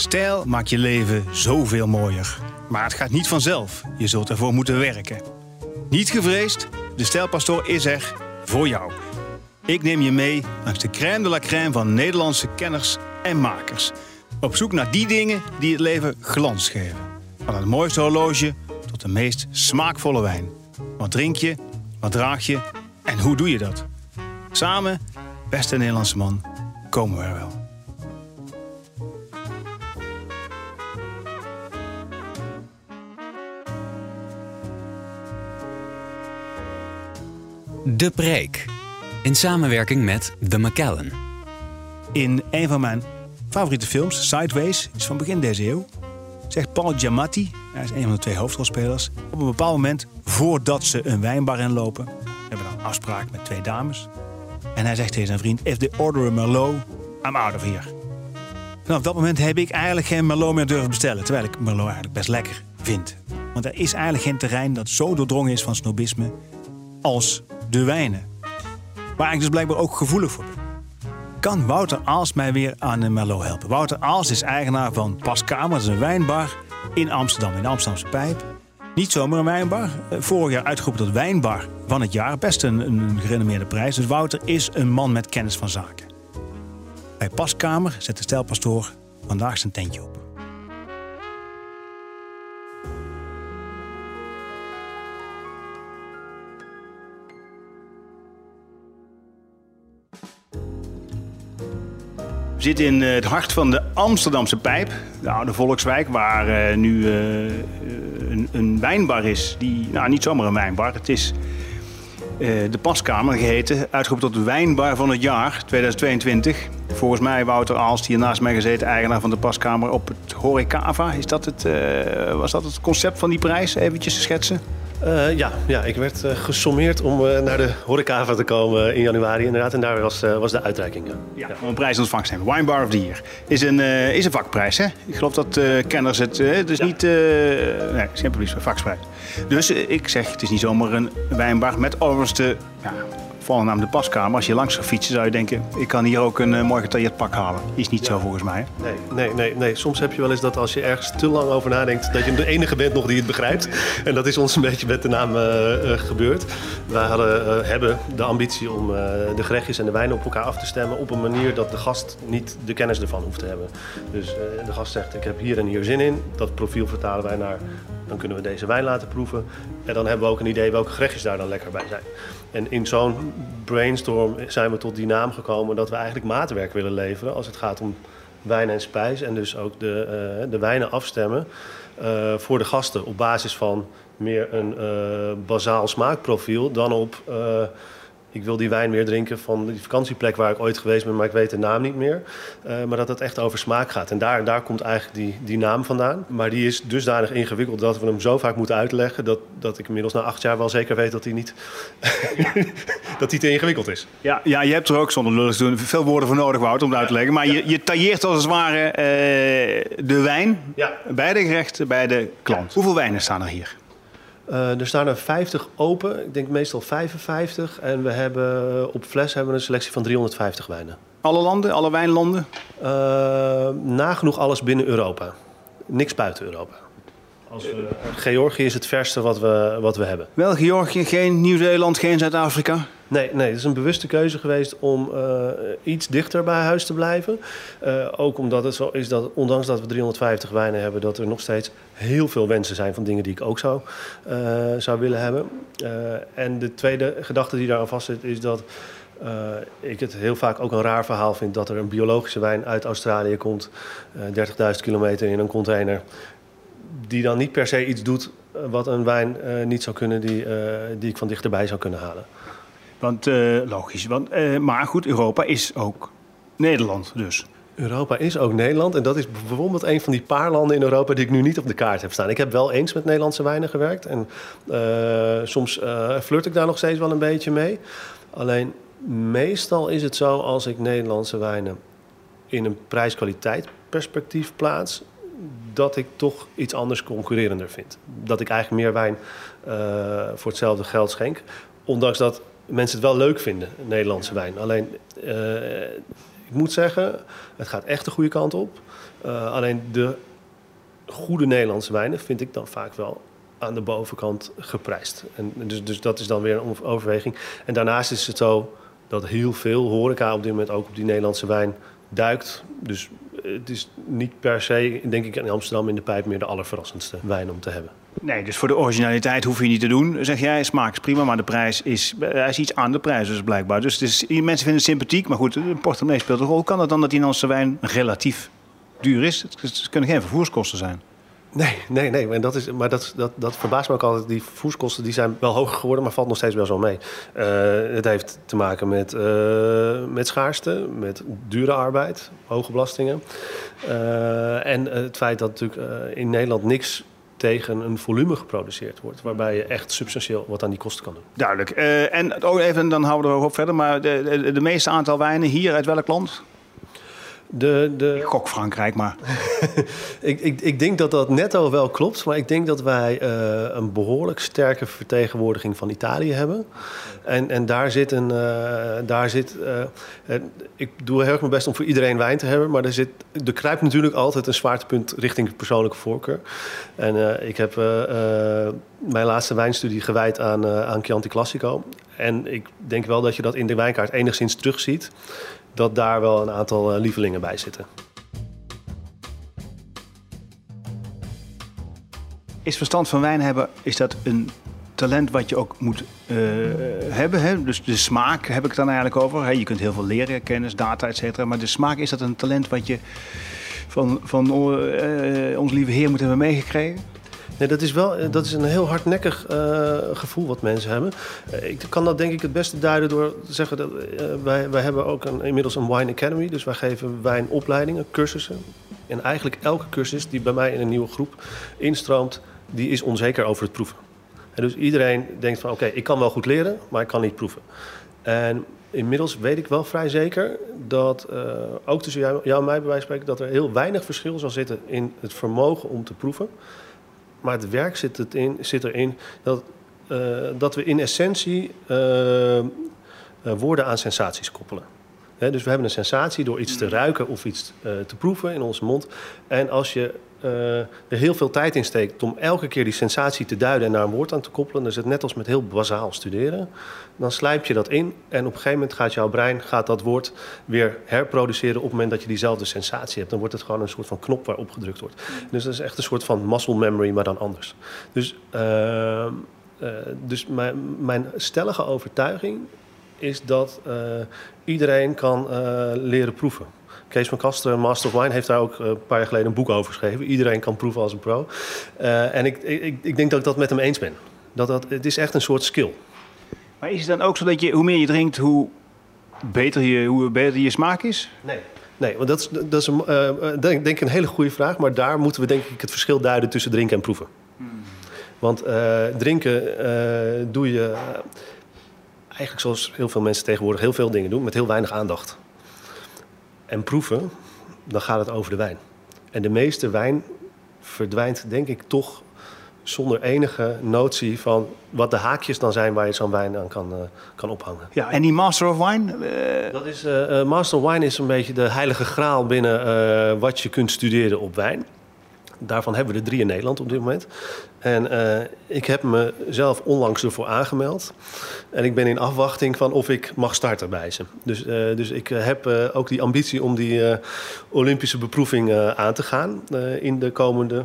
Stijl maakt je leven zoveel mooier. Maar het gaat niet vanzelf. Je zult ervoor moeten werken. Niet gevreesd, de Stijlpastoor is er voor jou. Ik neem je mee langs de crème de la crème van Nederlandse kenners en makers. Op zoek naar die dingen die het leven glans geven. Van het mooiste horloge tot de meest smaakvolle wijn. Wat drink je? Wat draag je? En hoe doe je dat? Samen, beste Nederlandse man, komen we er wel. De Preek. In samenwerking met The Macallan. In een van mijn favoriete films, Sideways, is van begin deze eeuw, zegt Paul Giamatti, hij is een van de twee hoofdrolspelers, op een bepaald moment, voordat ze een wijnbar inlopen, hebben dan een afspraak met twee dames. En hij zegt tegen zijn vriend, if they order a Merlot, I'm out of here. Vanaf dat moment heb ik eigenlijk geen Merlot meer durven bestellen, terwijl ik Merlot eigenlijk best lekker vind. Want er is eigenlijk geen terrein dat zo doordrongen is van snobisme als de wijnen. Waar ik dus blijkbaar ook gevoelig voor ben. Kan Wouter Aals mij weer aan een Merlot helpen? Wouter Aals is eigenaar van Paskamer, dat is een wijnbar in Amsterdam, in de Amsterdamse Pijp. Niet zomaar een wijnbar. Eh, Vorig jaar uitgeroepen tot wijnbar van het jaar. Best een, gerenommeerde prijs. Dus Wouter is een man met kennis van zaken. Bij Paskamer zet de stijlpastoor vandaag zijn tentje op. We zitten in eh, het hart van de Amsterdamse Pijp, de oude volkswijk, waar eh, nu eh, een, een wijnbar is. Die, nou, niet zomaar een wijnbar, het is de Paskamer geheten, uitgeroepen tot de wijnbar van het jaar 2022. Volgens mij Wouter Aals, hier naast mij gezeten, eigenaar van de Paskamer op het Horecava. Is dat het, was dat het concept van die prijs? Eventjes schetsen. Eh, ja, ja, ik werd eh, gesommeerd om eh, naar de horecava te komen in januari inderdaad. En daar was, was de uitreiking. Ja. Ja, om een prijs in ontvangst te nemen. Wine Bar of the Year. Is een, is een vakprijs, hè? Ik geloof dat kenners het... eh, het is Ja. niet... nee, het is geen publieks vakprijs. Dus ik zeg, het is niet zomaar een wijnbar met overigens de... Ja, naam de paskamer. Als je langs zou fietsen zou je denken... ik kan hier ook een eh, mooi getailleerd pak halen. Is niet zo volgens mij. Nee, nee, nee, nee. Soms heb je wel eens dat als je ergens te lang over nadenkt, dat je de enige bent nog die het begrijpt. En dat is ons een beetje met de naam eh, eh, gebeurd. Wij hadden, hebben de ambitie om de gerechtjes en de wijnen op elkaar af te stemmen op een manier dat de gast niet de kennis ervan hoeft te hebben. Dus de gast zegt, ik heb hier en hier zin in. Dat profiel vertalen wij naar, dan kunnen we deze wijn laten proeven. En dan hebben we ook een idee welke gerechtjes daar dan lekker bij zijn. En in zo'n brainstorm zijn we tot die naam gekomen dat we eigenlijk maatwerk willen leveren als het gaat om wijn en spijs. En dus ook de, eh, de wijnen afstemmen eh, voor de gasten op basis van meer een eh, bazaal smaakprofiel dan op... ik wil die wijn weer drinken van die vakantieplek waar ik ooit geweest ben, maar ik weet de naam niet meer. Eh, maar dat het echt over smaak gaat. En daar, daar komt eigenlijk die, die naam vandaan. Maar die is dusdanig ingewikkeld dat we hem zo vaak moeten uitleggen... dat, dat ik inmiddels na acht jaar wel zeker weet dat hij niet dat hij te ingewikkeld is. Ja, ja, je hebt er ook zonder lullig te doen veel woorden voor nodig, Wouter, om het uit te leggen. Maar je, je tailleert als het ware eh, de wijn Ja. bij de gerechten, bij de klant. Hoeveel wijnen staan er hier? Eh, er staan er 50 open, ik denk meestal 55. En we hebben op fles hebben we een selectie van 350 wijnen. Alle landen, alle wijnlanden? Eh, nagenoeg alles binnen Europa. Niks buiten Europa. Als we, Georgië is het verste wat we, wat we hebben. Wel Georgië, geen Nieuw-Zeeland, geen Zuid-Afrika. Nee, nee, het is een bewuste keuze geweest om eh, iets dichter bij huis te blijven. Eh, ook omdat het zo is dat, ondanks dat we 350 wijnen hebben, dat er nog steeds heel veel wensen zijn van dingen die ik ook zou, eh, zou willen hebben. En de tweede gedachte die daar aan vast zit, is dat ik het heel vaak ook een raar verhaal vind dat er een biologische wijn uit Australië komt, eh 30.000 kilometer in een container, die dan niet per se iets doet wat een wijn niet zou kunnen, die, die ik van dichterbij zou kunnen halen. Want, eh, logisch. Want, eh, maar goed, Europa is ook Nederland dus. Europa is ook Nederland. En dat is bijvoorbeeld een van die paar landen in Europa die ik nu niet op de kaart heb staan. Ik heb wel eens met Nederlandse wijnen gewerkt. En uh, soms flirt ik daar nog steeds wel een beetje mee. Alleen meestal is het zo als ik Nederlandse wijnen in een prijs-kwaliteit perspectief plaats, dat ik toch iets anders concurrerender vind. Dat ik eigenlijk meer wijn voor hetzelfde geld schenk. Ondanks dat mensen het wel leuk vinden, Nederlandse wijn. Alleen, uh, ik moet zeggen, het gaat echt de goede kant op. Uh, alleen de goede Nederlandse wijnen vind ik dan vaak wel aan de bovenkant geprijsd. En dus, dus dat is dan weer een overweging. En daarnaast is het zo dat heel veel horeca op dit moment ook op die Nederlandse wijn duikt. Dus het is niet per se, denk ik, in Amsterdam in de pijp meer de allerverrassendste wijn om te hebben. Nee, dus voor de originaliteit hoef je niet te doen. Zeg jij, smaak is prima, maar de prijs is, er is iets aan de prijs dus blijkbaar. Dus mensen vinden het sympathiek, maar goed, een portemonnee speelt een rol. Kan het dan dat die Nederlandse wijn relatief duur is? Het kunnen geen vervoerskosten zijn. Nee, nee, nee. En dat is, maar dat, dat, dat verbaast me ook altijd. Die voerskosten die zijn wel hoger geworden, maar valt nog steeds wel zo mee. Uh, het heeft te maken met, uh, met schaarste, met dure arbeid, hoge belastingen. En het feit dat natuurlijk in Nederland niks tegen een volume geproduceerd wordt. Waarbij je echt substantieel wat aan die kosten kan doen. Duidelijk. en ook even, dan houden we er ook op verder. Maar de, de, de meeste aantal wijnen hier uit welk land? De, de... Ik gok Frankrijk, maar... ik, ik, ik denk dat dat netto wel klopt. Maar ik denk dat wij uh, een behoorlijk sterke vertegenwoordiging van Italië hebben. En, en daar zit een... Uh, daar zit, uh, ik doe heel erg mijn best om voor iedereen wijn te hebben. Maar er, zit, er kruipt natuurlijk altijd een zwaartepunt richting persoonlijke voorkeur. En ik heb mijn laatste wijnstudie gewijd aan, aan Chianti Classico. En ik denk wel dat je dat in de wijnkaart enigszins terugziet dat daar wel een aantal lievelingen bij zitten. Is verstand van wijn hebben, is dat een talent wat je ook moet uh, hebben? Hè? Dus de smaak heb ik het dan eigenlijk over. Je kunt heel veel leren, kennis, data, et cetera. Maar de smaak, is dat een talent wat je van, van uh, ons lieve Heer moet hebben meegekregen? Nee, dat is wel dat is een heel hardnekkig gevoel wat mensen hebben. Ik kan dat denk ik het beste duiden door te zeggen dat wij, wij hebben ook een, inmiddels een Wine Academy. Dus wij geven wijnopleidingen, cursussen. En eigenlijk elke cursus die bij mij in een nieuwe groep instroomt, die is onzeker over het proeven. En dus iedereen denkt van oké, okay, ik kan wel goed leren, maar ik kan niet proeven. En inmiddels weet ik wel vrij zeker dat, ook tussen jou, jou en mij bij wijze van spreken, dat er heel weinig verschil zal zitten in het vermogen om te proeven. Maar het werk zit, het in, zit erin dat, uh, dat we in essentie uh, woorden aan sensaties koppelen. He, dus we hebben een sensatie door iets te ruiken of iets te proeven in onze mond. En als je er heel veel tijd in steekt om elke keer die sensatie te duiden en daar een woord aan te koppelen, dan is het net als met heel bazaal studeren. Dan slijp je dat in en op een gegeven moment gaat jouw brein gaat dat woord weer herproduceren op het moment dat je diezelfde sensatie hebt. Dan wordt het gewoon een soort van knop waarop gedrukt wordt. Dus dat is echt een soort van muscle memory, maar dan anders. Dus, uh, uh, dus mijn, mijn stellige overtuiging is dat uh, iedereen kan leren proeven. Kees van Kasteren, Master of Wine, heeft daar ook een paar jaar geleden een boek over geschreven. Iedereen kan proeven als een pro. Uh, en ik, ik, ik denk dat ik dat met hem eens ben. Dat dat, het is echt een soort skill. Maar is het dan ook zo dat je, hoe meer je drinkt, hoe beter je, hoe beter je smaak is? Nee. Nee, want dat is, dat is een, uh, denk, denk een hele goede vraag. Maar daar moeten we denk ik het verschil duiden tussen drinken en proeven. Hmm. Want uh, drinken doe je eigenlijk zoals heel veel mensen tegenwoordig heel veel dingen doen, met heel weinig aandacht en proeven, dan gaat het over de wijn. En de meeste wijn verdwijnt, denk ik, toch zonder enige notie van wat de haakjes dan zijn waar je zo'n wijn aan kan, uh, kan ophangen. Ja, en die Master of Wine? Uh... Dat is, uh, Master of Wine is een beetje de heilige graal binnen wat je kunt studeren op wijn. Daarvan hebben we er drie in Nederland op dit moment. En uh, ik heb mezelf onlangs ervoor aangemeld. En ik ben in afwachting van of ik mag starten bij ze. Dus, uh, dus ik heb uh, ook die ambitie om die Olympische beproeving aan te gaan. in de komende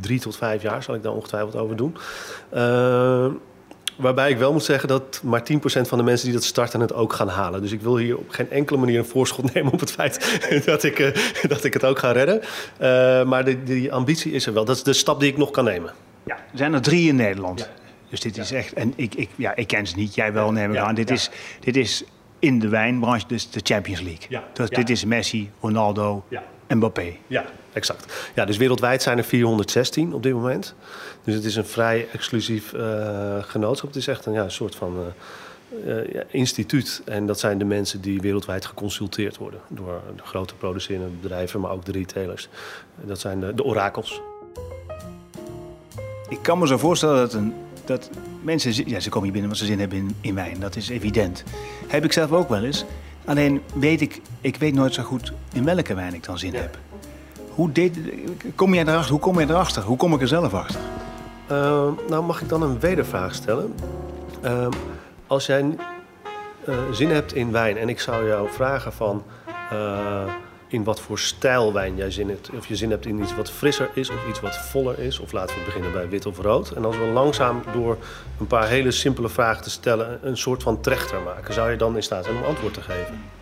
drie tot vijf jaar zal ik daar ongetwijfeld over doen. Waarbij ik wel moet zeggen dat maar 10% van de mensen die dat starten het ook gaan halen. Dus ik wil hier op geen enkele manier een voorschot nemen op het feit dat ik, uh, dat ik het ook ga redden. Uh, maar de, die ambitie is er wel. Dat is de stap die ik nog kan nemen. Ja, er zijn er drie in Nederland. Ja. Dus dit is echt. En ik, ik, ja, ik ken ze niet, jij wel, neem ik ja, aan. Dit, is, dit is in de wijnbranche, dus de Champions League. Ja, Dus dit is Messi, Ronaldo, Ja. Mbappé. Ja, exact. Ja, dus wereldwijd zijn er 416 op dit moment. Dus het is een vrij exclusief eh, genootschap. Het is echt een ja, een soort van eh, eh, ja, instituut. En dat zijn de mensen die wereldwijd geconsulteerd worden door de grote producerende bedrijven, maar ook de retailers. Dat zijn de, de orakels. Ik kan me zo voorstellen dat, een, dat mensen, ja, ze komen hier binnen omdat ze zin hebben in, in wijn. Dat is evident. Heb ik zelf ook wel eens. Alleen weet ik, ik weet nooit zo goed in welke wijn ik dan zin heb. Hoe, deed, kom jij erachter? Hoe kom je erachter? Hoe kom ik er zelf achter? Eh, nou, mag ik dan een wedervraag stellen? Eh, als jij eh, zin hebt in wijn en ik zou jou vragen van eh, in wat voor stijl wijn jij zin hebt, of je zin hebt in iets wat frisser is of iets wat voller is, of laten we beginnen bij wit of rood. En als we langzaam door een paar hele simpele vragen te stellen een soort van trechter maken, zou je dan in staat zijn om antwoord te geven?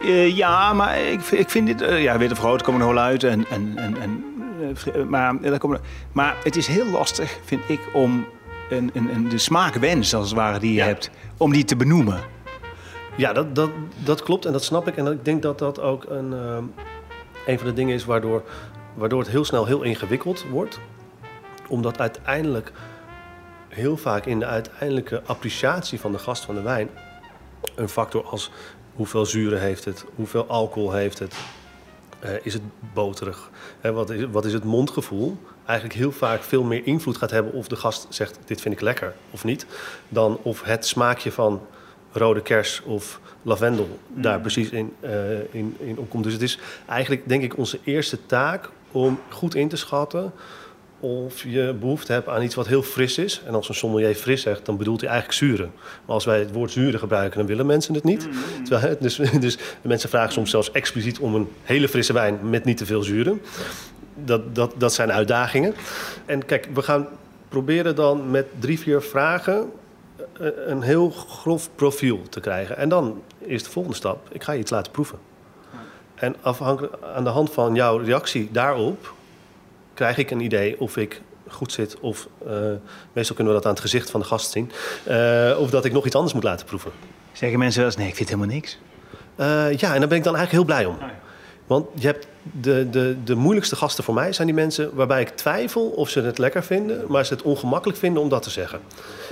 Eh, ja, maar ik, vind- ik vind dit... eh, ja, wit of rood komen er wel uit. En, en, en, en, eh, maar, daar komen maar het is heel lastig, vind ik, om een, een, een, de smaakwens, als het ware, die je Ja. hebt, om die te benoemen. Ja, dat, dat, dat klopt en dat snap ik. En ik denk dat dat ook een, een van de dingen is waardoor, waardoor het heel snel heel ingewikkeld wordt. Omdat uiteindelijk heel vaak in de uiteindelijke appreciatie van de gast van de wijn een factor als hoeveel zuren heeft het, hoeveel alcohol heeft het, eh, is het boterig, Hè, wat, is, wat is het mondgevoel, eigenlijk heel vaak veel meer invloed gaat hebben of de gast zegt dit vind ik lekker of niet, dan of het smaakje van rode kers of lavendel daar precies in, eh, in, in opkomt. Dus het is eigenlijk denk ik onze eerste taak om goed in te schatten of je behoefte hebt aan iets wat heel fris is. En als een sommelier fris zegt, dan bedoelt hij eigenlijk zuren. Maar als wij het woord zuren gebruiken, dan willen mensen het niet. Terwijl, dus, dus mensen vragen soms zelfs expliciet om een hele frisse wijn met niet te veel zuren. Dat, dat, dat zijn uitdagingen. En kijk, we gaan proberen dan met drie, vier vragen eh, een heel grof profiel te krijgen. En dan is de volgende stap, ik ga je iets laten proeven. En afhankelijk aan de hand van jouw reactie daarop krijg ik een idee of ik goed zit of eh, meestal kunnen we dat aan het gezicht van de gast zien, eh, of dat ik nog iets anders moet laten proeven. Zeggen mensen wel eens, nee, ik vind helemaal niks. Eh, ja, en daar ben ik dan eigenlijk heel blij om. Ah, Want je hebt de, de, de moeilijkste gasten voor mij zijn die mensen waarbij ik twijfel of ze het lekker vinden, maar ze het ongemakkelijk vinden om dat te zeggen.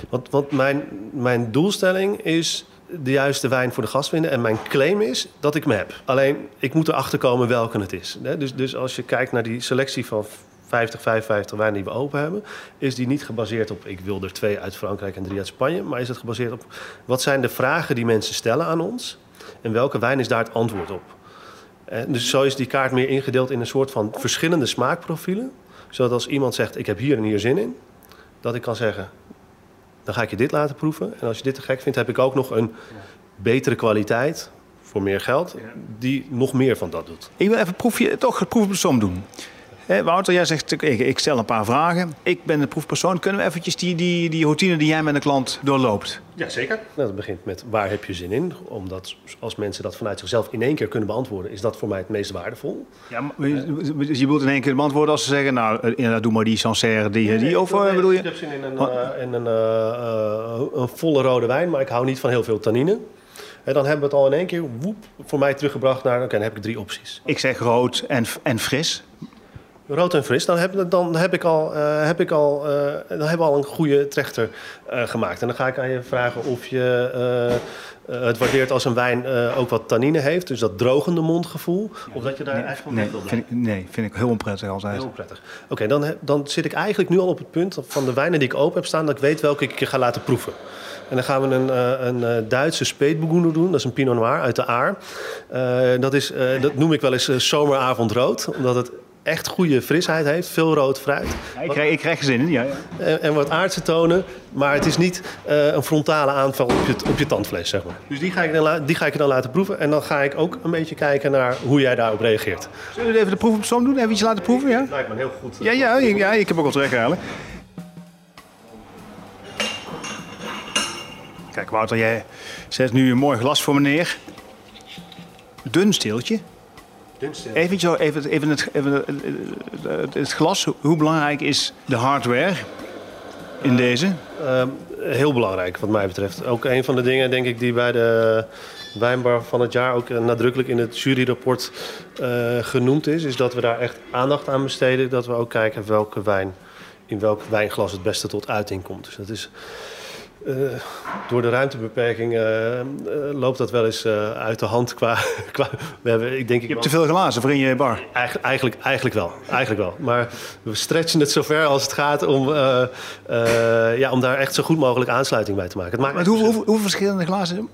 Want, want mijn, mijn doelstelling is de juiste wijn voor de gast vinden. En mijn claim is dat ik hem heb. Alleen, ik moet erachter komen welke het is. Dus, dus als je kijkt naar die selectie van 50, 55 wijnen die we open hebben... is die niet gebaseerd op... ik wil er twee uit Frankrijk en drie uit Spanje... maar is het gebaseerd op... wat zijn de vragen die mensen stellen aan ons... en welke wijn is daar het antwoord op. Eh, dus zo is die kaart meer ingedeeld in een soort van verschillende smaakprofielen. Zodat als iemand zegt, ik heb hier en hier zin in... dat ik kan zeggen, dan ga ik je dit laten proeven. En als je dit te gek vindt, heb ik ook nog een betere kwaliteit voor meer geld, die nog meer van dat doet. Ik wil even proefje, toch het proefpersoon doen. Wouter, jij zegt, ik, ik stel een paar vragen. Ik ben de proefpersoon. Kunnen we eventjes die, die, die routine die jij met een klant doorloopt? Ja, zeker. Nou, dat begint met waar heb je zin in? Omdat als mensen dat vanuit zichzelf in één keer kunnen beantwoorden, is dat voor mij het meest waardevol. Ja, maar je je bedoelt in één keer beantwoorden als ze zeggen, nou, eh, inderdaad, doe maar die Sancerre, die, die of eh, bedoel Ik je? heb zin in een, eh, in een, eh, eh, een volle rode wijn, maar ik hou niet van heel veel tannine. En dan hebben we het al in één keer woep, voor mij teruggebracht naar, oké, dan heb ik drie opties. Ik zeg rood en, en fris. Rood en fris, dan heb, dan heb ik al, eh, heb ik al, eh, dan hebben we al een goede trechter eh, gemaakt. En dan ga ik aan je vragen of je het waardeert als een wijn ook wat tannine heeft. Dus dat drogende mondgevoel. Of dat je daar eigenlijk van Nee, wil blijven. vind ik, nee, vind ik heel onprettig altijd. Heel prettig. Oké, dan, dan zit ik eigenlijk nu al op het punt van de wijnen die ik open heb staan... dat ik weet welke ik je ga laten proeven. En dan gaan we een, een Duitse Spätburgunder doen. Dat is een Pinot Noir uit de Aar. Dat, is, dat noem ik wel eens zomeravondrood. Omdat het echt goede frisheid heeft. Veel rood fruit. Ja, ik, krijg, ik krijg er zin in, ja. ja. En, en wat aardse tonen. Maar het is niet eh, een frontale aanval op je, op je tandvlees, zeg maar. Dus die ga, ik dan die ga ik je dan laten proeven. En dan ga ik ook een beetje kijken naar hoe jij daarop reageert. Zullen we even de proefpersoon doen? Even iets laten proeven, ja? Lijkt me heel goed. Ja, ja, ja, ik heb ook al terecht eigenlijk. Kijk, Wouter, jij zet nu een mooi glas voor me neer. Dun steeltje. Even, zo, even, even, het, even het, glas. Hoe belangrijk is de hardware in deze? Ehm, heel belangrijk wat mij betreft. Ook een van de dingen denk ik die bij de, wijnbar van het jaar ook nadrukkelijk in het juryrapport genoemd is. Is dat we daar echt aandacht aan besteden. Dat we ook kijken welke wijn in welk wijnglas het beste tot uiting komt. Dus dat is uh, door de ruimtebeperking uh, uh, loopt dat wel eens uit de hand qua. qua we hebben, ik denk, je hebt te veel glazen voor in je bar. Eigen, eigenlijk, eigenlijk wel. Eigenlijk wel. Maar we stretchen het zover als het gaat om, ja, om daar echt zo goed mogelijk aansluiting bij te maken. maar hoeveel verschillende glazen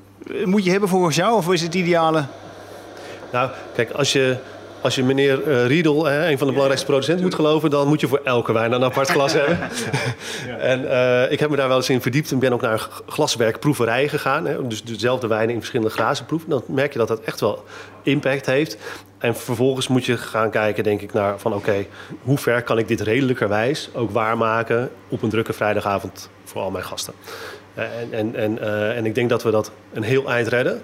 moet je hebben volgens jou? Of is het ideale? Nou, kijk, als je als je meneer uh, Riedel, een van de belangrijkste producenten, moet geloven, dan moet je voor elke wijn een apart glas hebben. En uh, ik heb me daar wel eens in verdiept en ben ook naar glaswerkproeverijen gegaan. Hè, dus dezelfde wijnen in verschillende glazen proeven. Dan merk je dat dat echt wel impact heeft. En vervolgens moet je gaan kijken, denk ik, naar van oké, hoe ver kan ik dit redelijkerwijs ook waarmaken op een drukke vrijdagavond voor al mijn gasten. En, en, en, uh, en ik denk dat we dat een heel eind redden.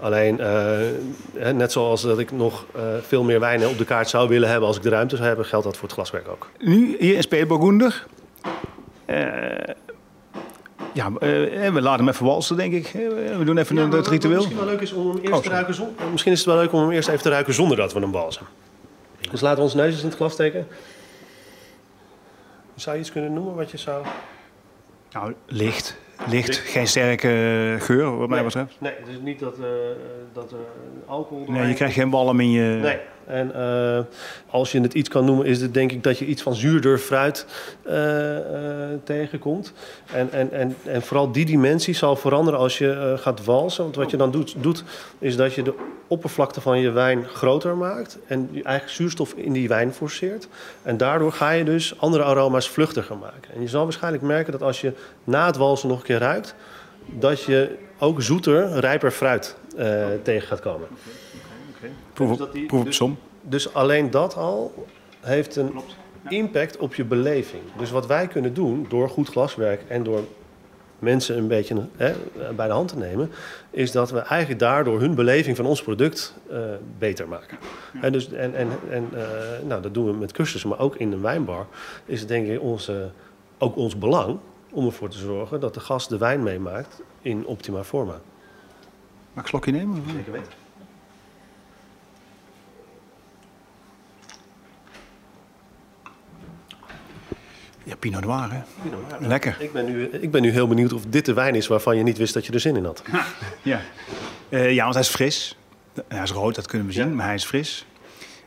Alleen, uh, net zoals dat ik nog uh, veel meer wijnen op de kaart zou willen hebben als ik de ruimte zou hebben, geldt dat voor het glaswerk ook. Nu hier in Speelburgunder. Uh, ja, we laten hem even walsen, denk ik. We doen even ja, een, het ritueel. Misschien, wel leuk is om hem eerst oh, te ruiken zonder, misschien is het wel leuk om hem eerst even te ruiken zonder dat we hem walsen. Dus laten we ons neus in het glas steken. Zou je iets kunnen noemen wat je zou... Nou, licht licht, geen sterke geur, wat mij betreft. Nee, het is niet dat, uh, dat uh, alcohol. Nee, je krijgt geen walm in je. Nee. En uh, als je het iets kan noemen, is het denk ik dat je iets van zuurder fruit tegenkomt. En, en, en, en vooral die dimensie zal veranderen als je gaat walsen. Want wat je dan doet, doet, is dat je de oppervlakte van je wijn groter maakt. En je eigenlijk zuurstof in die wijn forceert. En daardoor ga je dus andere aroma's vluchtiger maken. En je zal waarschijnlijk merken dat als je na het walsen nog een keer ruikt, dat je ook zoeter, rijper fruit tegen gaat komen. Proef, dus proef op som. Dus alleen dat al heeft een impact op je beleving. Dus wat wij kunnen doen door goed glaswerk en door mensen een beetje hè, bij de hand te nemen, is dat we eigenlijk daardoor hun beleving van ons product uh, beter maken. En, dus, en, en, en uh, nou, dat doen we met cursussen, maar ook in een wijnbar is het denk ik onze, ook ons belang om ervoor te zorgen dat de gast de wijn meemaakt in optima forma. Mag ik een slokje nemen? Zeker weten. Ja, Pinot Noir, hè? Pinot Noir. Lekker. Ik ben, nu, ik ben nu heel benieuwd of dit de wijn is waarvan je niet wist dat je er zin in had. ja. Uh, ja, want hij is fris. Hij is rood, dat kunnen we zien, maar hij is fris.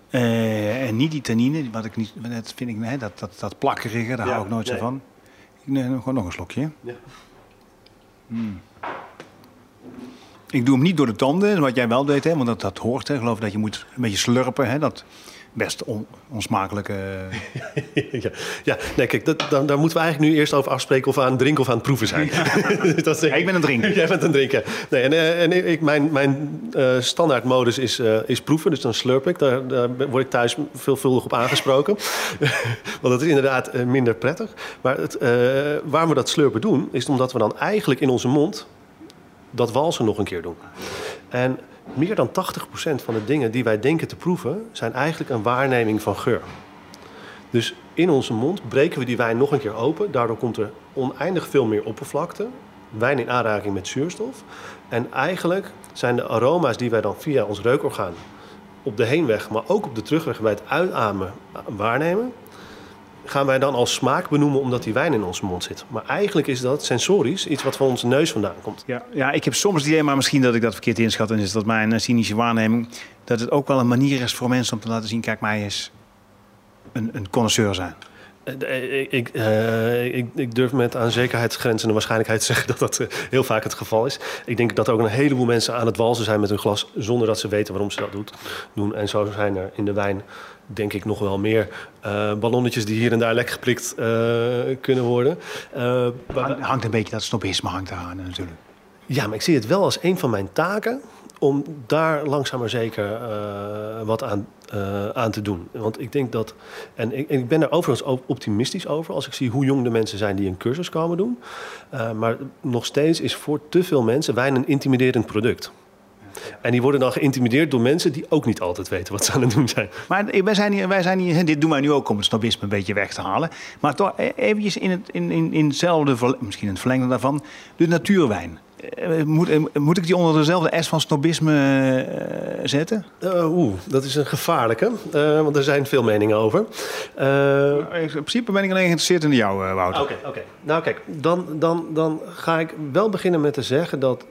Uh, en niet die tannine, wat ik niet, dat vind ik, nee, dat, dat, dat plakkerige, daar hou ik nooit zo van. Ik neem gewoon nog een slokje. Ja. Mm. Ik doe hem niet door de tanden, wat jij wel deed, hè, want dat, dat hoort. Hè. Ik geloof dat je moet een beetje slurpen. Hè, dat best on, onsmakelijke... ja, ja, nee, kijk, dat, dan, daar moeten we eigenlijk nu eerst over afspreken of we aan het drinken of aan het proeven zijn. dat is, ik ben aan het drinken. Jij bent aan het drinken. Nee, en eh, en ik, mijn, mijn uh, standaardmodus is, uh, is proeven, dus dan slurp ik. Daar, daar word ik thuis veelvuldig op aangesproken. Want dat is inderdaad minder prettig. Maar het, waarom we dat slurpen doen, is omdat we dan eigenlijk in onze mond dat walsen nog een keer doen. En meer dan 80% van de dingen die wij denken te proeven, zijn eigenlijk een waarneming van geur. Dus in onze mond breken we die wijn nog een keer open. Daardoor komt er oneindig veel meer oppervlakte. Wijn in aanraking met zuurstof. En eigenlijk zijn de aroma's die wij dan via ons reukorgaan op de heenweg, maar ook op de terugweg bij het uitamen waarnemen, gaan wij dan als smaak benoemen omdat die wijn in onze mond zit. Maar eigenlijk is dat sensorisch iets wat van onze neus vandaan komt. Ja, ja ik heb soms het idee, maar misschien dat ik dat verkeerd inschat... en is dat mijn eh, cynische waarneming... dat het ook wel een manier is voor mensen om te laten zien... kijk, mij is een, een connoisseur zijn. Eh, ik, ik, uh, ik, ik, durf met aan zekerheidsgrenzen en waarschijnlijkheid te zeggen dat dat heel vaak het geval is. Ik denk dat er ook een heleboel mensen aan het walsen zijn met hun glas zonder dat ze weten waarom ze dat doet, doen. En zo zijn er in de wijn denk ik nog wel meer uh, ballonnetjes die hier en daar lek geprikt uh, kunnen worden. Uh, hangt een beetje dat snobisme hangt eraan natuurlijk. Ja, maar ik zie het wel als een van mijn taken om daar langzaam maar zeker wat aan, aan te doen. Want ik denk dat, en ik, ik, ben er overigens optimistisch over als ik zie hoe jong de mensen zijn die een cursus komen doen. maar nog steeds is voor te veel mensen wijn een intimiderend product. En die worden dan geïntimideerd door mensen die ook niet altijd weten wat ze aan het doen zijn. Maar wij zijn hier, wij zijn hier dit doen wij nu ook om het snobisme een beetje weg te halen. Maar toch e- eventjes in, het, in, in, in hetzelfde, misschien in het verlengde daarvan, de natuurwijn. Eh, moet, eh, moet ik die onder dezelfde S van snobisme eh, zetten? Uh, Oeh, dat is een gevaarlijke, uh, want er zijn veel meningen over. Uh, in principe ben ik alleen geïnteresseerd in jou, Wouter. Oké, oké. Nou kijk, dan, dan, dan ga ik wel beginnen met te zeggen dat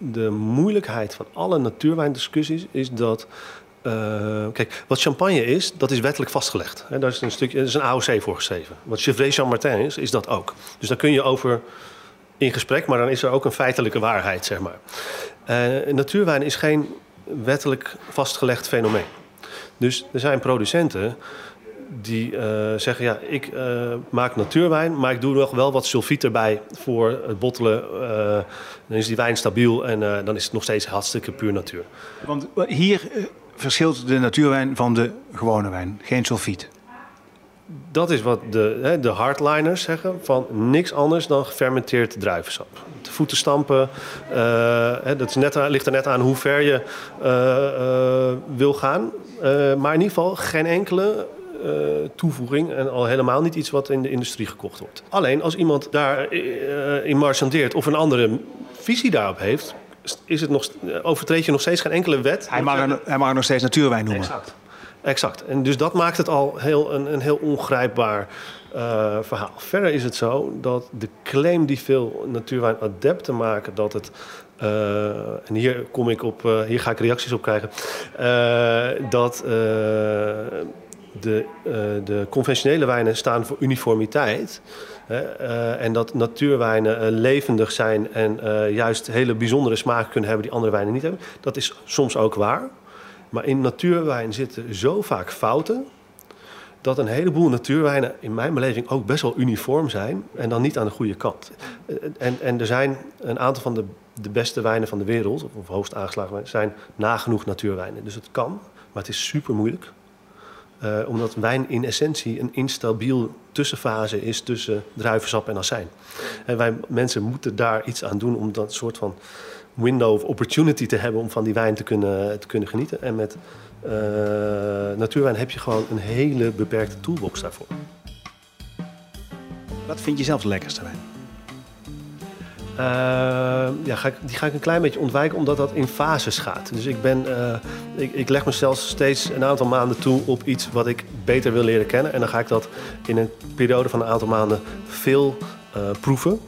de moeilijkheid van alle natuurwijndiscussies is dat uh, kijk, wat champagne is, dat is wettelijk vastgelegd. He, daar is een stukje, is een AOC voor geschreven. Wat Chevret Jean-Martin is, is dat ook. Dus daar kun je over in gesprek, maar dan is er ook een feitelijke waarheid, zeg maar. Uh, natuurwijn is geen wettelijk vastgelegd fenomeen. Dus er zijn producenten die uh, zeggen: ja, ik uh, maak natuurwijn, maar ik doe nog wel wat sulfiet erbij voor het bottelen. Uh, dan is die wijn stabiel en dan is het nog steeds hartstikke puur natuur. Want hier verschilt de natuurwijn van de gewone wijn, geen sulfiet. Dat is wat de, hè, de hardliners zeggen, van niks anders dan gefermenteerd druivensap. De voeten stampen, hè, dat is net, ligt er net aan hoe ver je wil gaan. maar in ieder geval geen enkele uh, toevoeging en al helemaal niet iets wat in de industrie gekocht wordt. Alleen als iemand daarin uh, in marchandeert of een andere visie daarop heeft, is het nog, overtreed je nog steeds geen enkele wet. Hij mag, er, hij mag nog steeds natuurwijn noemen. Exact. Exact. En dus dat maakt het al heel, een, een heel ongrijpbaar uh, verhaal. Verder is het zo dat de claim die veel natuurwijnadepten maken, dat het. Uh, en hier kom ik op, uh, hier ga ik reacties op krijgen. dat de, uh, de conventionele wijnen staan voor uniformiteit. Hè, uh, en dat natuurwijnen uh, levendig zijn en juist hele bijzondere smaken kunnen hebben die andere wijnen niet hebben. Dat is soms ook waar. Maar in natuurwijn zitten zo vaak fouten. Dat een heleboel natuurwijnen in mijn beleving ook best wel uniform zijn. En dan niet aan de goede kant. En, en er zijn een aantal van de, de beste wijnen van de wereld, of hoogst aangeslagen wijnen, zijn nagenoeg natuurwijnen. Dus het kan, maar het is super moeilijk. Uh, omdat wijn in essentie een instabiel tussenfase is tussen druivensap en azijn. En wij mensen moeten daar iets aan doen om dat soort van window of opportunity te hebben om van die wijn te kunnen, te kunnen genieten. En met uh, natuurwijn heb je gewoon een hele beperkte toolbox daarvoor. Wat vind je zelf de lekkerste wijn? Uh, ja, ga ik, die ga ik een klein beetje ontwijken, omdat dat in fases gaat. Dus ik, ben, uh, ik, ik, leg mezelf steeds een aantal maanden toe op iets wat ik beter wil leren kennen. En dan ga ik dat in een periode van een aantal maanden veel uh, proeven.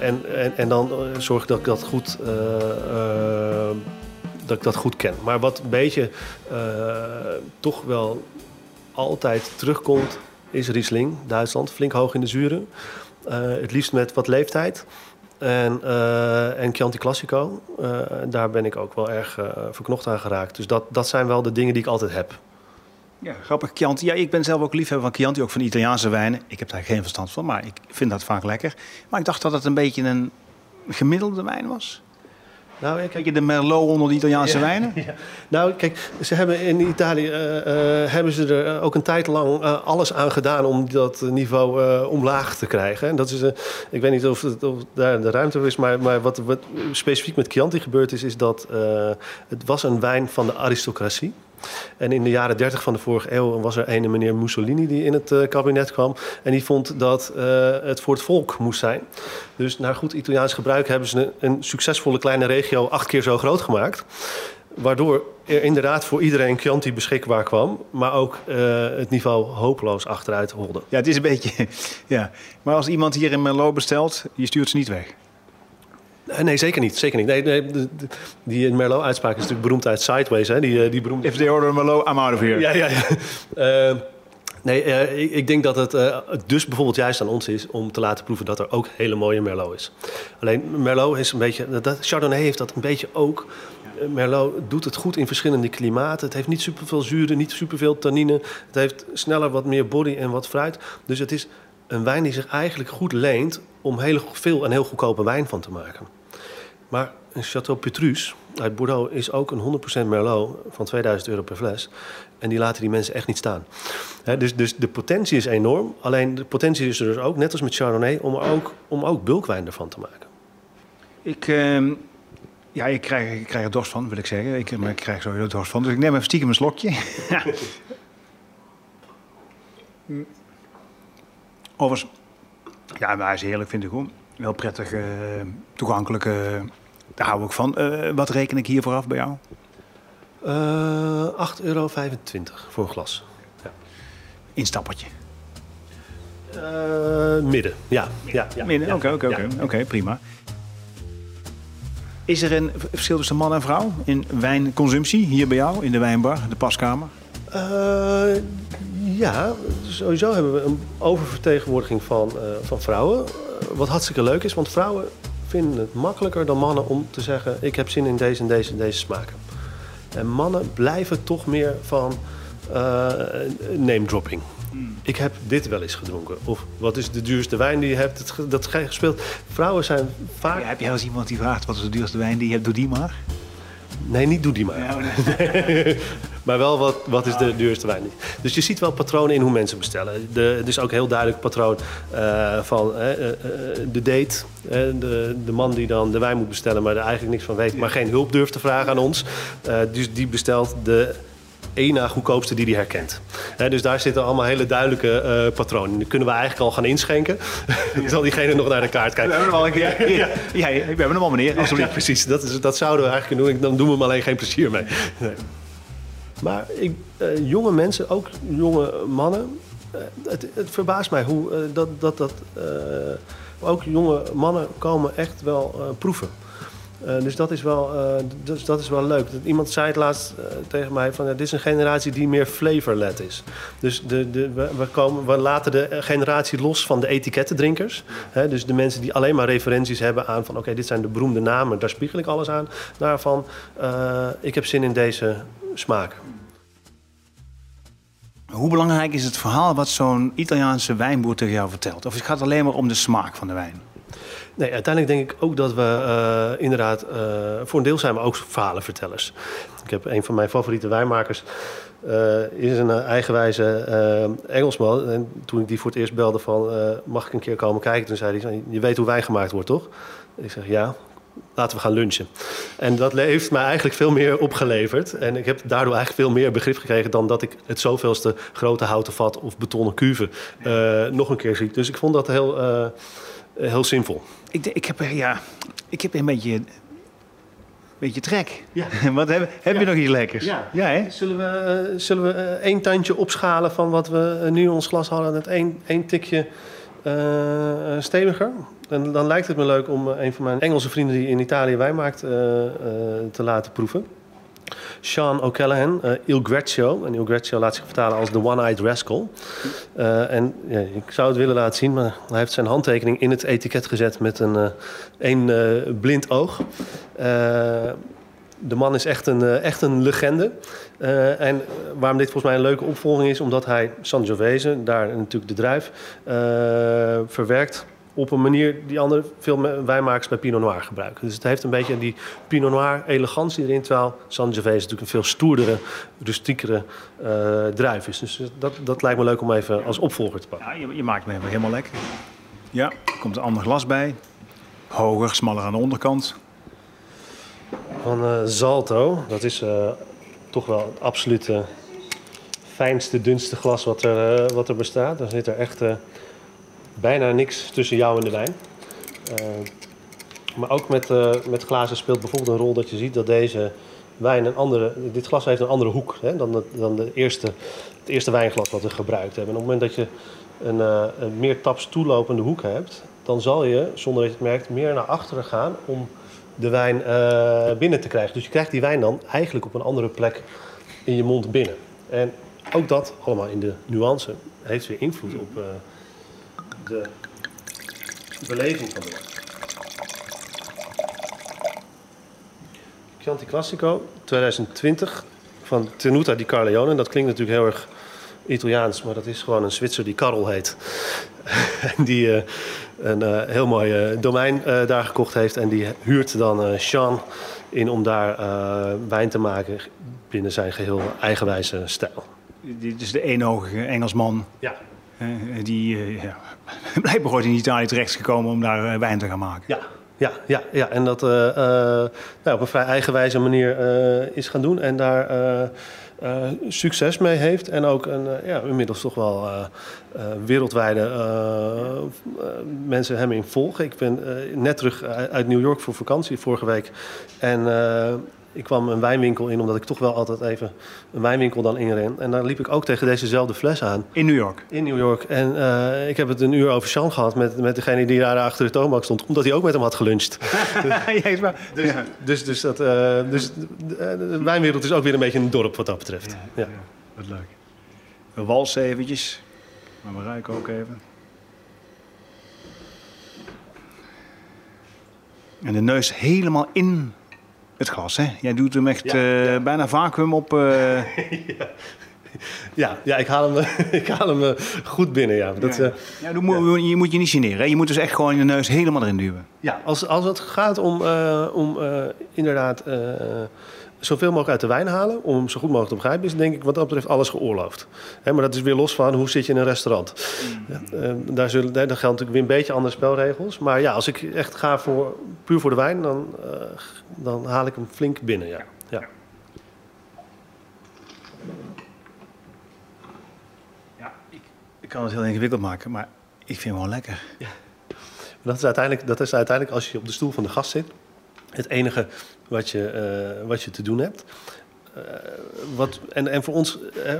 en, en, en dan zorg ik dat ik dat goed, dat ik dat goed ken. Maar wat een beetje toch wel altijd terugkomt, is Riesling, Duitsland. Flink hoog in de zuren. Uh, het liefst met wat leeftijd. En, uh, en Chianti Classico, uh, daar ben ik ook wel erg verknocht aan geraakt. Dus dat, dat zijn wel de dingen die ik altijd heb. Ja, grappig. Chianti. Ja, ik ben zelf ook liefhebber van Chianti, ook van Italiaanse wijnen. Ik heb daar geen verstand van, maar ik vind dat vaak lekker. Maar ik dacht dat het een beetje een gemiddelde wijn was. Nou, kijk je de Merlot onder de Italiaanse ja, wijnen? Ja. Nou, kijk, ze hebben in Italië uh, uh, hebben ze er ook een tijd lang uh, alles aan gedaan om dat niveau omlaag te krijgen. En dat is, ik weet niet of, het, of daar de ruimte is, maar, maar wat, wat specifiek met Chianti gebeurd is, is dat het was een wijn van de aristocratie. En in de jaren 30 van de vorige eeuw was er een meneer Mussolini die in het uh, kabinet kwam. En die vond dat uh, het voor het volk moest zijn. Dus naar goed Italiaans gebruik hebben ze een, succesvolle kleine regio acht keer zo groot gemaakt. Waardoor er inderdaad voor iedereen Chianti beschikbaar kwam. Maar ook uh, het niveau hopeloos achteruit holde. Ja, het is een beetje... Ja. Maar als iemand hier in Merlot bestelt, je stuurt ze niet weg. Nee, zeker niet. Zeker niet. Nee, nee, die Merlot-uitspraak is natuurlijk beroemd uit Sideways. Hè? Die, die beroemde... If they order Merlot, I'm out of here. Ja, ja, ja. Uh, nee, uh, ik, ik, denk dat het uh, dus bijvoorbeeld juist aan ons is om te laten proeven dat er ook hele mooie Merlot is. Alleen Merlot is een beetje... Dat, Chardonnay heeft dat een beetje ook. Merlot doet het goed in verschillende klimaten. Het heeft niet superveel zuren, niet superveel tannine. Het heeft sneller wat meer body en wat fruit. Dus het is een wijn die zich eigenlijk goed leent om heel veel en heel goedkope wijn van te maken. Maar een Chateau Petrus uit Bordeaux is ook een 100% Merlot van 2000 euro per fles. En die laten die mensen echt niet staan. Dus, dus de potentie is enorm. Alleen de potentie is er dus ook, net als met Chardonnay, om, ook, om ook bulkwijn ervan te maken. Ik, uh, ja, ik krijg, ik krijg er dorst van, wil ik zeggen. Ik, ik krijg sowieso dorst van. Dus ik neem even stiekem een slokje. Overigens, ja, maar hij is heerlijk, vind ik gewoon. Wel prettig, uh, toegankelijk. Uh, daar hou ik van. Uh, wat reken ik hier vooraf bij jou? 8,25 euro voor een glas. Ja. Instappertje? midden, ja. ja, ja midden, oké, oké, oké, prima. Is er een verschil tussen man en vrouw in wijnconsumptie hier bij jou in de wijnbar, de paskamer? ja, sowieso hebben we een oververtegenwoordiging van, van vrouwen. wat hartstikke leuk is, want vrouwen vinden het makkelijker dan mannen om te zeggen: Ik heb zin in deze en deze en deze smaken. En mannen blijven toch meer van uh, name dropping. Hmm. Ik heb dit wel eens gedronken. Of wat is de duurste wijn die je hebt dat gespeeld? Vrouwen zijn vaak. Ja, heb jij eens iemand die vraagt wat is de duurste wijn die je hebt? Doe die maar. Nee, niet doe die maar. Ja, nee. maar wel wat, wat is de duurste wijn. Dus je ziet wel patronen in hoe mensen bestellen. De, het is ook een heel duidelijk patroon uh, van uh, de date. de, de man die dan de wijn moet bestellen, maar er eigenlijk niks van weet, maar geen hulp durft te vragen aan ons. dus die bestelt de één na goedkoopste die hij herkent. dus daar zitten allemaal hele duidelijke uh, patronen. Die kunnen we eigenlijk al gaan inschenken. Ja. Zal diegene nog naar de kaart kijken? We hebben hem al een keer. Ja, ja. ja, we hebben hem al, meneer. Absoluut. precies. Dat, is, dat zouden we eigenlijk doen. Dan doen we hem alleen geen plezier mee. Nee. Maar ik, uh, jonge mensen, ook jonge mannen... Uh, het, het, verbaast mij hoe dat... dat, dat ook jonge mannen komen echt wel proeven. Dus, dat is wel, dus dat is wel leuk. Iemand zei het laatst tegen mij van dit is een generatie die meer flavorled is. Dus de, de, we, we, komen, we laten de generatie los van de etikettendrinkers. Hè, dus de mensen die alleen maar referenties hebben aan van oké, dit zijn de beroemde namen, daar spiegel ik alles aan. Daarvan, ik heb zin in deze smaak. Hoe belangrijk is het verhaal wat zo'n Italiaanse wijnboer tegen jou vertelt? Of het gaat alleen maar om de smaak van de wijn? Nee, uiteindelijk denk ik ook dat we uh, inderdaad, uh, voor een deel zijn we ook verhalenvertellers. Ik heb een van mijn favoriete wijnmakers, uh, is een eigenwijze Engelsman. En toen ik die voor het eerst belde van, mag ik een keer komen kijken? Toen zei hij, je weet hoe wijn gemaakt wordt, toch? Ik zeg, ja, laten we gaan lunchen. En dat heeft mij eigenlijk veel meer opgeleverd. En ik heb daardoor eigenlijk veel meer begrip gekregen... dan dat ik het zoveelste grote houten vat of betonnen cuve nog een keer zie. Dus ik vond dat heel eh, heel zinvol. Ik, ik, heb, ja, ik heb een beetje, een beetje trek. Ja. Wat heb, heb je nog iets lekkers? Ja. ja hè? Zullen we, uh, zullen we uh, één tandje opschalen van wat we nu in ons glas hadden? Het één, één tikje uh, steviger. En dan lijkt het me leuk om een van mijn Engelse vrienden die in Italië wijn maakt te laten proeven. Sean O'Callaghan, Il Greccio. En Il Greccio laat zich vertalen als The One-Eyed Rascal. En ja, ik zou het willen laten zien, maar hij heeft zijn handtekening in het etiket gezet met een, een blind oog. de man is echt een, echt een legende. En waarom dit volgens mij een leuke opvolging is, omdat hij Sangiovese, daar natuurlijk de druif, verwerkt op een manier die andere veel wijnmakers bij Pinot Noir gebruiken. Dus het heeft een beetje die Pinot Noir elegantie erin, terwijl Sangiovese natuurlijk een veel stoerdere, rustiekere uh, druif is. Dus dat, dat lijkt me leuk om even als opvolger te pakken. Ja, je, je maakt me helemaal lekker. Ja, er komt een ander glas bij. Hoger, smaller aan de onderkant. Van uh, Zalto. Dat is uh, toch wel het absolute fijnste, dunste glas wat er, wat er bestaat. Daar zit er echt bijna niks tussen jou en de wijn. Uh, maar ook met, met glazen speelt bijvoorbeeld een rol dat je ziet dat deze wijn een andere. Dit glas heeft een andere hoek hè, dan, dan de eerste, het eerste wijnglas wat we gebruikt hebben. En op het moment dat je een, een meer taps toelopende hoek hebt, dan zal je, zonder dat je het merkt, meer naar achteren gaan om de wijn binnen te krijgen. Dus je krijgt die wijn dan eigenlijk op een andere plek in je mond binnen. En ook dat, allemaal in de nuance, heeft weer invloed op de beleving van de wijn. Chianti Classico 2020 van Tenuta di Carleone. Dat klinkt natuurlijk heel erg Italiaans, maar dat is gewoon een Zwitser die Karel heet. en die uh, een uh, heel mooi uh, domein daar gekocht heeft. En die huurt dan Sean in om daar wijn te maken binnen zijn geheel eigenwijze stijl. Dit is de eenogige Engelsman. Ja. die ja, blijkbaar ooit in Italië terechtgekomen om daar wijn te gaan maken. Ja, ja, ja, ja. en dat uh, uh, nou, op een vrij eigenwijze manier uh, is gaan doen. En daar eh, succes mee heeft. En ook een, eh, ja, inmiddels toch wel eh, wereldwijde mensen hem in volgen. Ik ben net terug uit New York voor vakantie vorige week. En ik kwam een wijnwinkel in, omdat ik toch wel altijd even een wijnwinkel dan inren. En daar liep ik ook tegen dezezelfde fles aan. In New York. In New York. En eh, ik heb het een uur over Sean gehad met, met degene die daar achter de toonbank stond. Omdat hij ook met hem had geluncht. ja, is waar. Dus, Ja. dus, dus, dat, eh, dus de, de wijnwereld is ook weer een beetje een dorp wat dat betreft. Ja. Wat leuk. We walsen eventjes. Maar we ruiken ook even. En de neus helemaal in het glas, hè? Jij doet hem echt Ja, eh, ja. bijna vacuüm op. eh, Ja, ja ik haal hem, ik haal hem eh, goed binnen. Ja. Dat, ja. Ja, moet- Je moet je niet generen. Hè? Je moet dus echt gewoon je neus helemaal erin duwen. ja, als, als het gaat om, om inderdaad zoveel mogelijk uit de wijn halen, om hem zo goed mogelijk te begrijpen, is denk ik wat dat betreft alles geoorloofd. Hè, maar dat is weer los van hoe zit je in een restaurant. Ja, eh, daar, zullen, daar, geldt natuurlijk weer een beetje andere spelregels. Maar ja, als ik echt ga voor, puur voor de wijn, dan, eh, dan haal ik hem flink binnen. Ja. Ja. Ja, ik, ik kan het heel ingewikkeld maken, maar ik vind hem gewoon lekker. Dat is, uiteindelijk, dat is uiteindelijk als je op de stoel van de gast zit, het enige wat je, eh, wat je te doen hebt. Eh, wat, en, en voor ons, eh,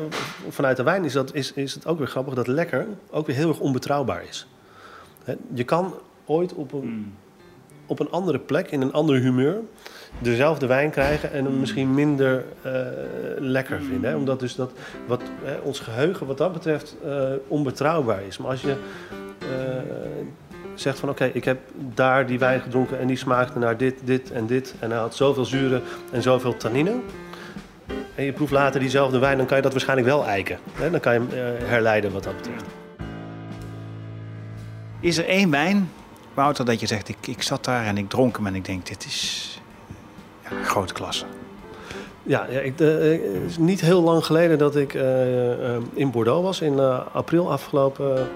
vanuit de wijn, is, dat, is, is het ook weer grappig dat lekker ook weer heel erg onbetrouwbaar is. Hè, je kan ooit op een, op een andere plek, in een ander humeur, dezelfde wijn krijgen en hem misschien minder lekker vinden. Hè? Omdat dus dat, wat, hè, ons geheugen wat dat betreft onbetrouwbaar is. Maar als je zegt van oké, ik heb daar die wijn gedronken en die smaakte naar dit, dit en dit. En hij had zoveel zuren en zoveel tannine. En je proeft later diezelfde wijn, dan kan je dat waarschijnlijk wel eiken. Dan kan je hem eh, herleiden wat dat betreft. Is er één wijn, Wouter, dat je zegt: ik, ik zat daar en ik dronk hem en ik denk: dit is ja, grote klasse. Ja, ja ik, eh, het is niet heel lang geleden dat ik eh, eh, in Bordeaux was, in eh, april afgelopen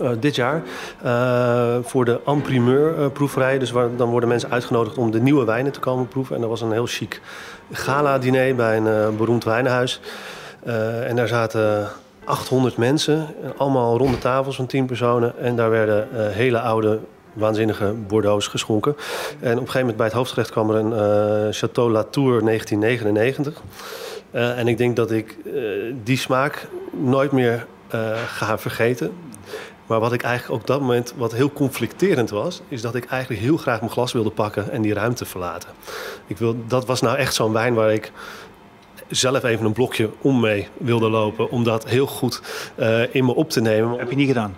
eh, dit jaar, eh, voor de Amprimeur eh, proeverij. Dus dan worden mensen uitgenodigd om de nieuwe wijnen te komen proeven. En dat was een heel chic gala-diner bij een beroemd wijnenhuis. Eh, en daar zaten 800 mensen, allemaal ronde tafels van 10 personen. En daar werden hele oude waanzinnige Bordeaux's geschonken. En op een gegeven moment bij het hoofdgerecht kwam er een Chateau Latour 1999. Eh, en ik denk dat ik die smaak nooit meer ga vergeten. Maar wat ik eigenlijk op dat moment, wat heel conflicterend was, is dat ik eigenlijk heel graag mijn glas wilde pakken en die ruimte verlaten. Ik wil, dat was nou echt zo'n wijn waar ik zelf even een blokje om mee wilde lopen, om dat heel goed eh, in me op te nemen. Heb je niet gedaan?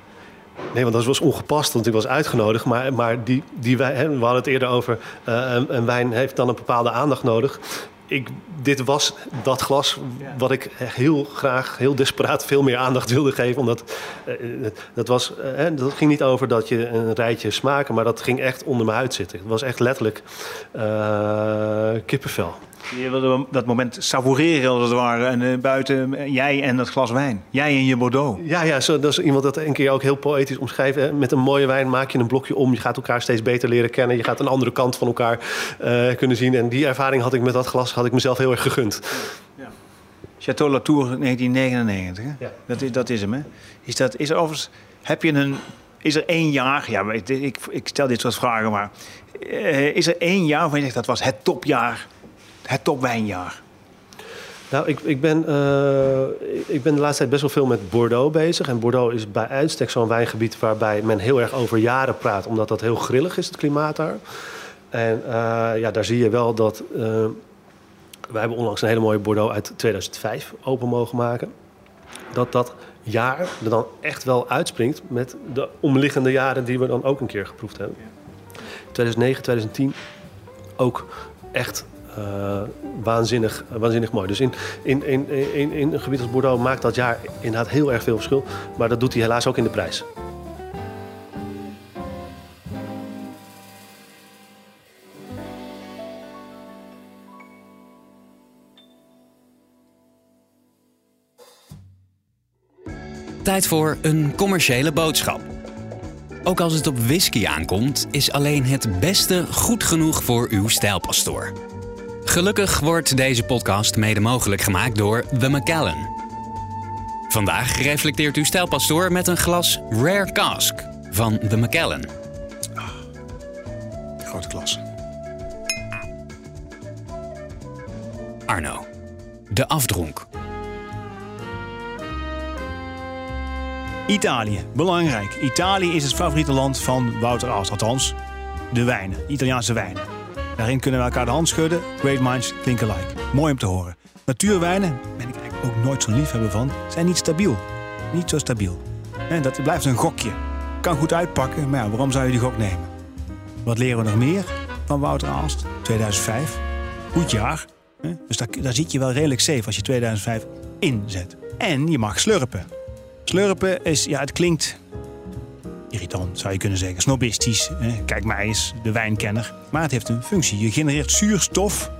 Nee, want dat was ongepast, want ik was uitgenodigd. Maar, maar die, die wijn, hè, we hadden het eerder over, eh, een, een wijn heeft dan een bepaalde aandacht nodig. Ik, dit was dat glas wat ik heel graag, heel desperaat veel meer aandacht wilde geven. Omdat eh, dat, was, hè, dat ging niet over dat je een rijtje smaken, maar dat ging echt onder mijn huid zitten. Het was echt letterlijk eh, kippenvel. Je wilde dat moment savoureren als het ware. En eh, buiten eh, jij en dat glas wijn. Jij en je Bordeaux. Ja, ja zo, dat is iemand dat een keer ook heel poëtisch omschrijft. hè. Met een mooie wijn maak je een blokje om. Je gaat elkaar steeds beter leren kennen. Je gaat een andere kant van elkaar eh, kunnen zien. En die ervaring had ik met dat glas had ik mezelf heel erg gegund. Chateau Latour 1999. Hè? Ja. Dat, is, dat is hem, hè? Is, dat, is er overigens... Heb je een... Is er één jaar... Ja, maar ik, ik, ik stel dit soort vragen, maar... is er één jaar waarvan je zegt dat was het topjaar? Het topwijnjaar? Nou, ik, ik, ben, eh, ik ben de laatste tijd best wel veel met Bordeaux bezig. En Bordeaux is bij uitstek zo'n wijngebied waarbij men heel erg over jaren praat. Omdat dat heel grillig is, het klimaat daar. En eh, ja, daar zie je wel dat... eh, wij hebben onlangs een hele mooie Bordeaux uit 2005 open mogen maken. Dat dat jaar er dan echt wel uitspringt met de omliggende jaren die we dan ook een keer geproefd hebben. 2009, 2010 ook echt eh, waanzinnig, waanzinnig mooi. Dus in, in, in, in, in een gebied als Bordeaux maakt dat jaar inderdaad heel erg veel verschil. Maar dat doet hij helaas ook in de prijs. Tijd voor een commerciële boodschap. Ook als het op whisky aankomt, is alleen het beste goed genoeg voor uw stijlpastoor. Gelukkig wordt deze podcast mede mogelijk gemaakt door The Macallan. Vandaag reflecteert uw stijlpastoor met een glas Rare Cask van The Macallan. Grote klas. Arno, de afdronk. Italië, belangrijk. Italië is het favoriete land van Wouter Aalst. Althans, de wijnen, Italiaanse wijnen. Daarin kunnen we elkaar de hand schudden. Great minds think alike. Mooi om te horen. Natuurwijnen, ben ik eigenlijk ook nooit zo'n liefhebber van, zijn niet stabiel. Niet zo stabiel. En dat blijft een gokje. Kan goed uitpakken, maar ja, waarom zou je die gok nemen? Wat leren we nog meer van Wouter Aalst? 2005. Goed jaar. Dus daar, daar zit je wel redelijk safe als je 2005 inzet. En je mag slurpen. Slurpen is, ja, het klinkt irritant, zou je kunnen zeggen. Snobistisch. Kijk mij eens, de wijnkenner. Maar het heeft een functie. Je genereert zuurstof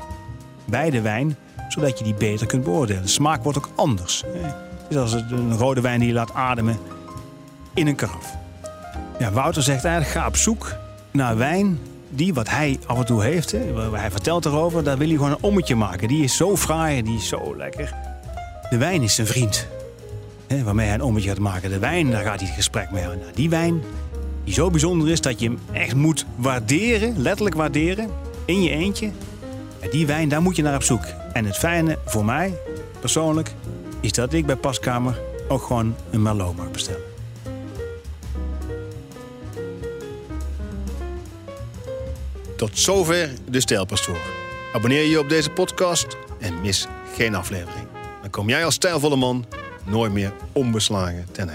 bij de wijn, zodat je die beter kunt beoordelen. De smaak wordt ook anders. Het is als een rode wijn die je laat ademen in een karaf. Ja, Wouter zegt eigenlijk, ga op zoek naar wijn die wat hij af en toe heeft. Hè, hij vertelt erover, daar wil hij gewoon een ommetje maken. Die is zo fraai, die is zo lekker. De wijn is zijn vriend. Waarmee hij een ommetje gaat maken. De wijn, daar gaat hij het gesprek mee aan. Nou, die wijn, die zo bijzonder is dat je hem echt moet waarderen, letterlijk waarderen, in je eentje. En die wijn, daar moet je naar op zoek. En het fijne voor mij, persoonlijk, is dat ik bij Paskamer ook gewoon een Merlot mag bestellen. Tot zover de Stijlpastoor. Abonneer je op deze podcast en mis geen aflevering. Dan kom jij als stijlvolle man nooit meer onbeslagen ten.